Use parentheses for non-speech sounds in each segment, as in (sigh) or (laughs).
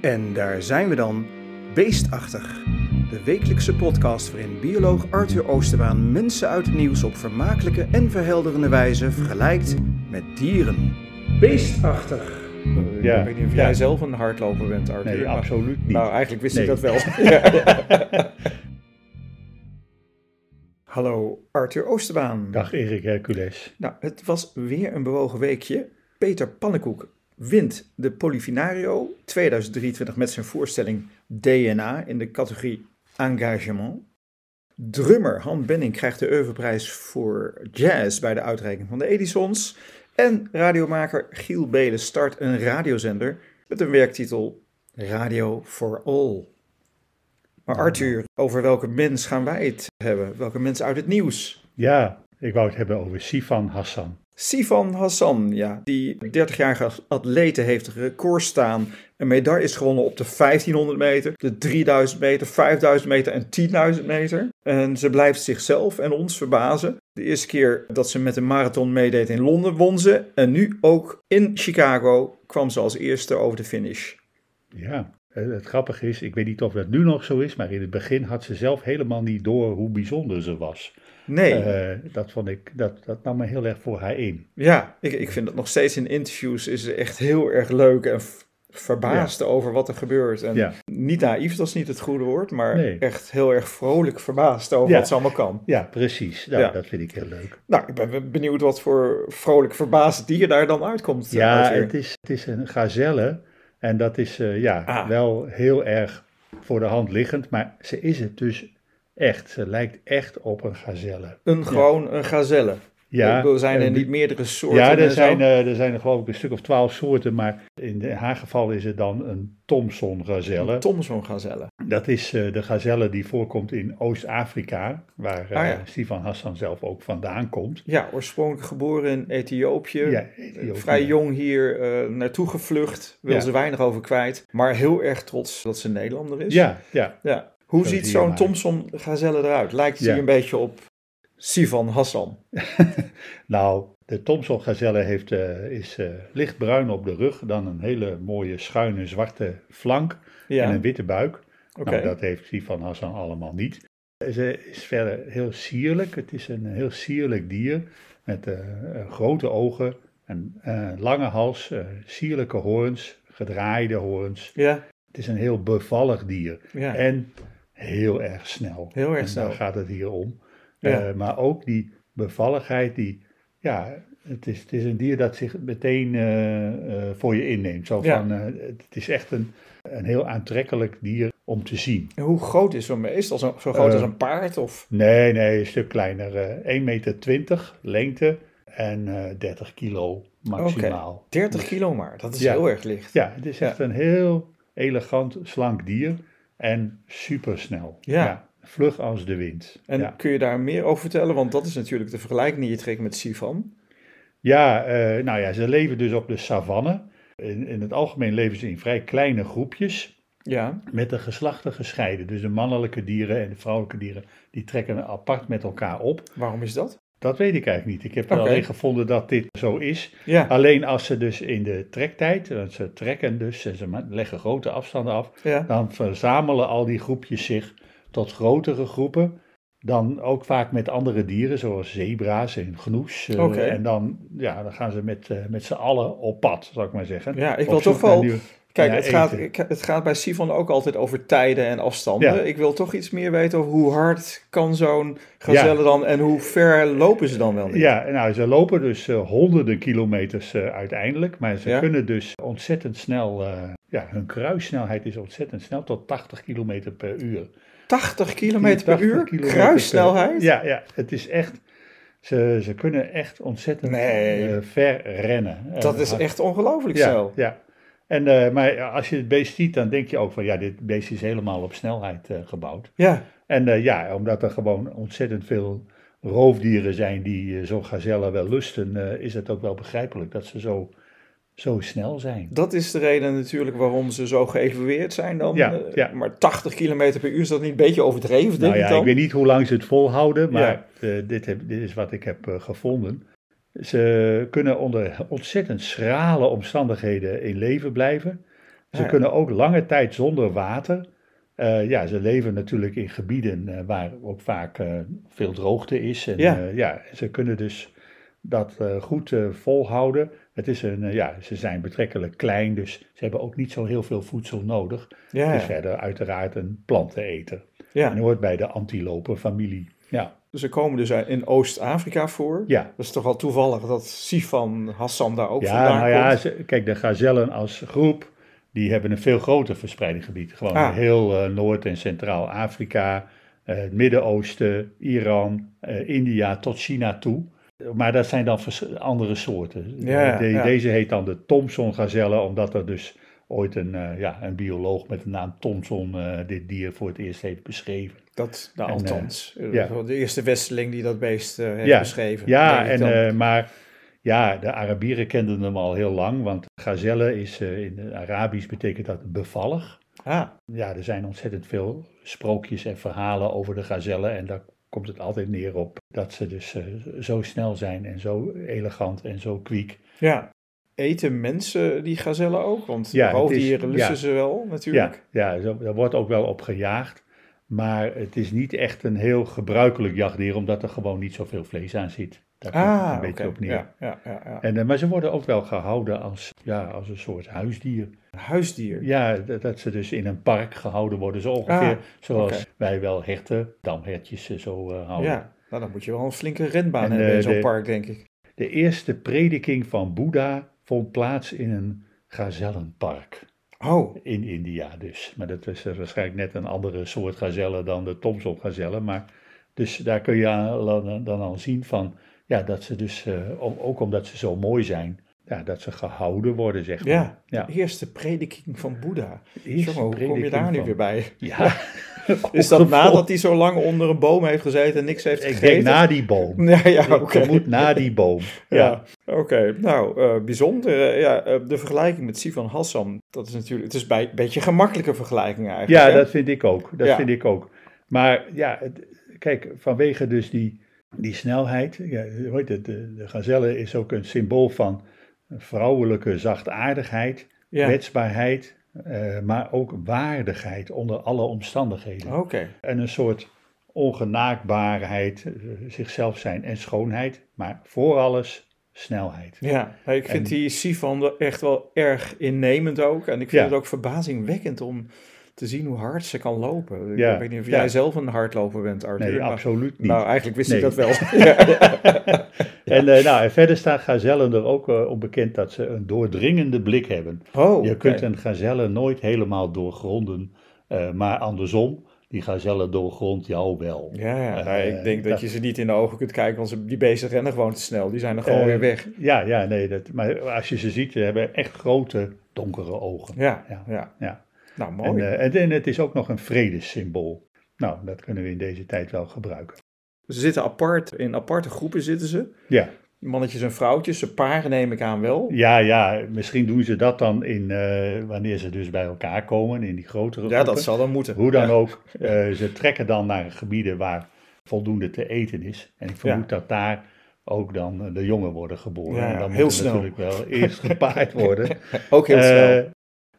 En daar zijn we dan, Beestachtig. De wekelijkse podcast waarin bioloog Arthur Oosterbaan mensen uit het nieuws op vermakelijke en verhelderende wijze vergelijkt met dieren. Beestachtig. Ja, Ik weet niet of ja. jij zelf een hardloper bent, Arthur. Nee, maar- absoluut niet. Nou, eigenlijk wist Nee. ik dat wel. (laughs) (laughs) Hallo, Arthur Oosterbaan. Dag Erik Hercules. Nou, het was weer een bewogen weekje. Peter Pannenkoek wint de Polifinario 2023 met zijn voorstelling DNA in de categorie Engagement. Drummer Han Benning krijgt de Oeuvreprijs voor jazz bij de uitreiking van de Edisons. En radiomaker Giel Belen start een radiozender met een werktitel Radio for All. Maar Arthur, over welke mens gaan wij het hebben? Welke mens uit het nieuws? Ja, ik wou het hebben over Sifan Hassan. Sifan Hassan, ja, die 30-jarige atlete heeft record staan. Een medaille is gewonnen op de 1500 meter, de 3000 meter, 5000 meter en 10.000 meter. En ze blijft zichzelf en ons verbazen. De eerste keer dat ze met een marathon meedeed in Londen won ze. En nu ook in Chicago kwam ze als eerste over de finish. Ja, het grappige is, ik weet niet of dat nu nog zo is, maar in het begin had ze zelf helemaal niet door hoe bijzonder ze was. Nee, Eh, dat vond ik, dat, dat nam me heel erg voor haar in. ja, ik, ik vind dat nog steeds in interviews is ze echt heel erg leuk en verbaasd over wat er gebeurt. En Ja. niet naïef, dat is niet het goede woord, maar Nee. echt heel erg vrolijk verbaasd over Ja. wat ze allemaal kan. Ja, precies. Nou. Dat vind ik heel leuk. Nou, ik ben benieuwd wat voor vrolijk verbaasd dier daar dan uitkomt. Ja, het is, het is een gazelle en dat is eh, ja, Ah. wel heel erg voor de hand liggend, maar ze is het dus echt. Ze lijkt echt op een gazelle. Een gewoon een gazelle. Ja, ik bedoel, zijn er niet meerdere soorten? Ja, er zo? zijn, eh, er zijn er geloof ik een stuk of twaalf soorten, maar in haar geval is het dan een Thomson gazelle. Een Thomson gazelle. Dat is eh, de gazelle die voorkomt in Oost-Afrika, waar Ah, ja. Stefan Hassan zelf ook vandaan komt. Ja, oorspronkelijk geboren in Ethiopië. Ja, Eh, Ethiopië. Vrij jong hier eh, naartoe gevlucht. Wil Ja. ze weinig over kwijt. Maar heel erg trots dat ze Nederlander is. Ja, ja. Ja. Hoe Zo ziet zo'n maar. Thomson gazelle eruit? Lijkt hij een beetje op Sivan Hassan? (laughs) Nou, de Thomson gazelle heeft, is lichtbruin op de rug, dan een hele mooie schuine zwarte flank Ja, en een witte buik. Nou, dat heeft Stefan Hassan allemaal niet. Ze is verder heel sierlijk. Het is een heel sierlijk dier met eh, eh, grote ogen, een eh, lange hals, sierlijke hoorns, gedraaide hoorns. Ja, Het is een heel bevallig dier ja. en heel erg snel. Heel erg En snel. daar gaat het hier om. Ja. Maar ook die bevalligheid, die, ja, het is, het is een dier dat zich meteen voor je inneemt. Zo van, het is echt een, een heel aantrekkelijk dier om te zien. En hoe groot is zo'n beest? Al zo, zo groot Eh, als een paard? Of? Nee, nee, een stuk kleiner. eh 1,20 meter lengte en eh 30 kilo maximaal. 30 Dus- kilo maar. Dat is Ja. heel erg licht. Ja, het is echt een heel elegant, slank dier en supersnel. Ja. Vlug als de wind. En kun je daar meer over vertellen? Want dat is natuurlijk de vergelijking die je trekt met Sivan. Ja, eh, nou ja, ze leven dus op de savanne. In, in het algemeen leven ze in vrij kleine groepjes Ja, met de geslachten gescheiden. Dus de mannelijke dieren en de vrouwelijke dieren, die trekken apart met elkaar op. waarom is dat? Dat weet ik eigenlijk niet. Ik heb Oké. alleen gevonden dat dit zo is. Ja, Alleen als ze dus in de trektijd, want ze trekken dus, en ze leggen grote afstanden af, ja. dan verzamelen al die groepjes zich tot grotere groepen. Dan ook vaak met andere dieren, zoals zebra's en gnoes. eh. En dan, ja, dan gaan ze met, eh, met z'n allen op pad, zou ik maar zeggen. Ja, ik wil toch wel- Kijk, het, gaat, eten. het gaat bij Sivan ook altijd over tijden en afstanden. Ik wil toch iets meer weten over hoe hard kan zo'n gazelle dan en hoe ver lopen ze dan wel niet? Ja, nou, ze lopen dus eh, honderden kilometers eh, uiteindelijk, maar ze kunnen dus ontzettend snel, eh, ja, hun kruissnelheid is ontzettend snel, tot 80 kilometer per uur. 80 kilometer per 80 uur? Kruissnelheid? Ja, ja, het is echt, ze, ze kunnen echt ontzettend Nee. ver rennen. Dat is echt ongelooflijk ja, snel. Ja, en, eh, maar als je het beest ziet, dan denk je ook van, ja, dit beest is helemaal op snelheid eh, gebouwd. Ja, En eh, ja, omdat er gewoon ontzettend veel roofdieren zijn die zo'n gazelle wel lusten, is het ook wel begrijpelijk dat ze zo, zo snel zijn. dat is de reden natuurlijk waarom ze zo geëvalueerd zijn dan. Ja, ja. Maar 80 kilometer per uur is dat niet een beetje overdreven, denk Nou ik ja, dan? ik weet niet hoe lang ze het volhouden, maar Ja. dit, heb, dit is wat ik heb gevonden. Ze kunnen onder ontzettend schrale omstandigheden in leven blijven. Ze Ja. kunnen ook lange tijd zonder water. Eh, ja, ze leven natuurlijk in gebieden eh, waar ook vaak eh, veel droogte is. En, Ja. ja. ze kunnen dus dat goed volhouden. Het is een, ja, ze zijn betrekkelijk klein, dus ze hebben ook niet zo heel veel voedsel nodig. Ja, ja. verder uiteraard een planteneter. ja. En hoort bij de antilopenfamilie. Ja, Ze komen dus in Oost-Afrika voor. ja. Dat is toch wel toevallig dat Sifan Hassan daar ook ja vandaan nou ja, komt. ze- kijk, de gazellen als groep, die hebben een veel groter verspreidingsgebied. Gewoon Ah. heel eh, Noord- en Centraal-Afrika, eh, het Midden-Oosten, Iran, eh, India tot China toe. Maar dat zijn dan andere soorten. Ja, De- ja. Deze heet dan de Thomson-gazelle, omdat er dus ooit een, eh, ja, een bioloog met de naam Thomson eh, dit dier voor het eerst heeft beschreven. Dat, nou, En, eh, althans. ja. De eerste westerling die dat beest heeft Ja, beschreven. Ja, en, maar ja, de Arabieren kenden hem al heel lang, want gazelle is in het Arabisch betekent dat bevallig. ah, Ja, er zijn ontzettend veel sprookjes en verhalen over de gazellen en daar komt het altijd neer op dat ze dus zo snel zijn en zo elegant en zo kwiek. ja. Eten mensen die gazellen ook? Want Ja, roofdieren lussen ja. ze wel, natuurlijk. Ja, ja daar wordt ook wel op gejaagd, maar het is niet echt een heel gebruikelijk jachtdier, omdat er gewoon niet zoveel vlees aan zit. Daar komt het Ah, een beetje op neer. Ja, ja, ja, ja. En, eh, maar ze worden ook wel gehouden als, ja, als een soort huisdier. Een huisdier. Ja, dat, dat ze dus in een park gehouden worden. Zo ongeveer Ah, zoals oké. wij wel herten, damhertjes eh, zo eh, houden. Ja, nou, dan moet je wel een flinke renbaan En, hebben eh, in zo'n de- park, denk ik. De eerste prediking van Boeddha vond plaats in een gazellenpark. Oh, In India dus. Maar dat is eh, waarschijnlijk net een andere soort gazellen dan de Thomson-gazellen. Maar dus daar kun je aan- dan al zien van, ja, dat ze dus, eh, ook omdat ze zo mooi zijn, ja, dat ze gehouden worden, zeg maar. ja. ja. De eerste prediking van Boeddha. Eerste hoe kom je daar nu weer bij? Ja. (laughs) (laughs) Is dat nadat hij zo lang onder een boom heeft gezeten en niks heeft Ik gegeten? denk na die boom. (laughs) Ja, ja, Ik oké. vermoed na die boom. (laughs) Ja, oké. Nou, eh, bijzonder. Ja, de vergelijking met Sivan Hassan, dat is natuurlijk, het is bij, een beetje een gemakkelijke vergelijking eigenlijk. Ja, hè? dat vind ik ook. Dat Ja. vind ik ook. Maar ja, het- kijk, vanwege dus die, die snelheid. Ja, heet het, de, de gazelle is ook een symbool van vrouwelijke zachtaardigheid, ja. kwetsbaarheid, eh, maar ook waardigheid onder alle omstandigheden. Oké. En een soort ongenaakbaarheid, eh, zichzelf zijn en schoonheid, maar voor alles snelheid. Ja, nou, ik vind En- die Sivan er echt wel erg innemend ook. En ik vind Ja. het ook verbazingwekkend om te zien hoe hard ze kan lopen. Ik Ja, weet niet of ja. jij zelf een hardloper bent, Arthur. Nee, maar- absoluut niet. Nou, eigenlijk wist Nee. ik dat wel. (laughs) (laughs) (laughs) En, eh, nou, en verder staan gazellen er ook eh, op bekend dat ze een doordringende blik hebben. Oh, Je kunt een gazelle nooit helemaal doorgronden, eh, maar andersom, die gazelle doorgrondt jou wel. Ja, ja. Nou, ik denk dat, dat- je ze niet in de ogen kunt kijken, want ze, die beesten rennen gewoon te snel. Die zijn er gewoon weer weg. Ja, ja, nee, dat, maar als je ze ziet, ze hebben echt grote donkere ogen. Ja, ja. ja, ja. Nou, En, mooi. en, en het is ook nog een vredessymbool. Nou, dat kunnen we in deze tijd wel gebruiken. Ze zitten apart, in aparte groepen zitten ze. Ja, Mannetjes en vrouwtjes, ze paren neem ik aan wel. ja, ja misschien doen ze dat dan in, eh, wanneer ze dus bij elkaar komen, in die grotere Ja, groepen. dat zal dan moeten. Hoe dan Ja. ook, eh, ze trekken dan naar gebieden waar voldoende te eten is. En ik vermoed dat daar ook dan eh, de jongen worden geboren. Ja, en dan heel moet snel. natuurlijk wel eerst gepaard worden. (laughs) Ook heel snel.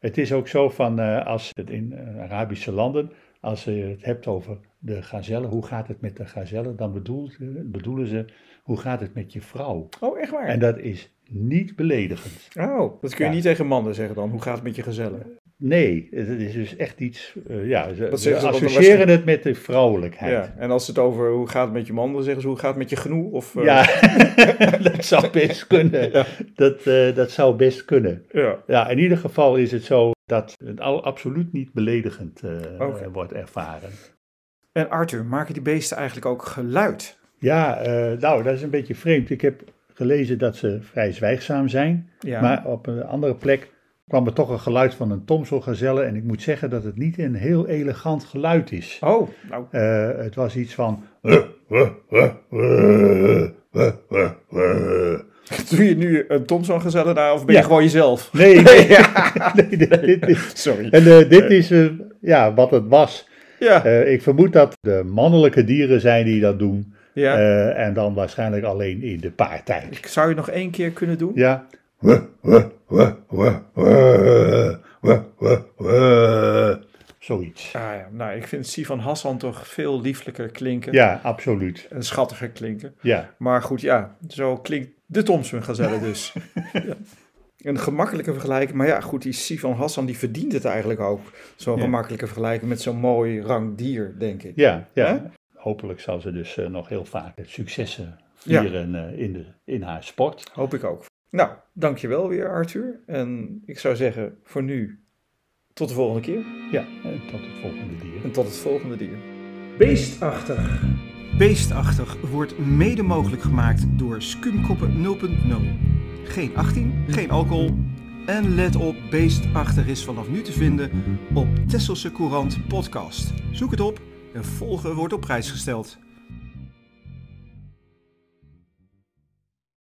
het is ook zo van, als het in Arabische landen, als je het hebt over de gazelle, hoe gaat het met de gazelle, dan bedoel, bedoelen ze, hoe gaat het met je vrouw? Oh, echt waar? En dat is niet beledigend. Oh, dat kun je Ja. niet tegen mannen zeggen dan. Hoe gaat het met je gezellen? Nee, het is dus echt iets, eh, ja, ze, associëren het met de vrouwelijkheid. Ja, en als het over hoe gaat het met je man, dan zeggen ze hoe gaat het met je genoeg? Of, eh, Ja, (laughs) (laughs) dat zou best kunnen. Ja. Dat, eh, dat zou best kunnen. ja. Ja, in ieder geval is het zo dat het al absoluut niet beledigend wordt ervaren. En Arthur, maken die beesten eigenlijk ook geluid? Ja, nou, dat is een beetje vreemd. Ik heb gelezen dat ze vrij zwijgzaam zijn. Ja. Maar op een andere plek kwam er toch een geluid van een Thomson-gazelle. En ik moet zeggen dat het niet een heel elegant geluid is. Oh, nou, Eh, het was iets van... doe je nu een Thomson gezellen daar of ben je Ja. gewoon jezelf? Nee, nee, (laughs) (laughs) nee, dit. (laughs) Sorry. En eh, dit is eh, ja, wat het was. Ja, Eh, ik vermoed dat de mannelijke dieren zijn die dat doen. ja. Eh, en dan waarschijnlijk alleen in de paartijd. Zou je nog één keer kunnen doen? Ja. Zoiets. Ah, ja. Nou, ik vind Sivan Hassan toch veel lieflijker klinken. Ja, absoluut. En schattiger klinken. Ja, Maar goed, ja, zo klinkt de Thompson gazelle dus. (laughs) ja. Een gemakkelijke vergelijking. Maar ja, goed, die Sivan Hassan die verdient het eigenlijk ook. Zo'n Ja. gemakkelijke vergelijking met zo'n mooi rank dier, denk ik. ja, ja. Hopelijk zal ze dus eh, nog heel vaak successen Ja. vieren eh, in, de, in haar sport. Hoop ik ook. Nou, dankjewel weer Arthur. En ik zou zeggen, voor nu, tot de volgende keer. Ja, en tot het volgende dier. En tot het volgende dier. Beestachtig. Beestachtig wordt mede mogelijk gemaakt door Skumkoppen 0.0. Geen 18, geen alcohol. En let op, Beestachtig is vanaf nu te vinden op Tesselse Courant podcast. Zoek het op en volgen wordt op prijs gesteld.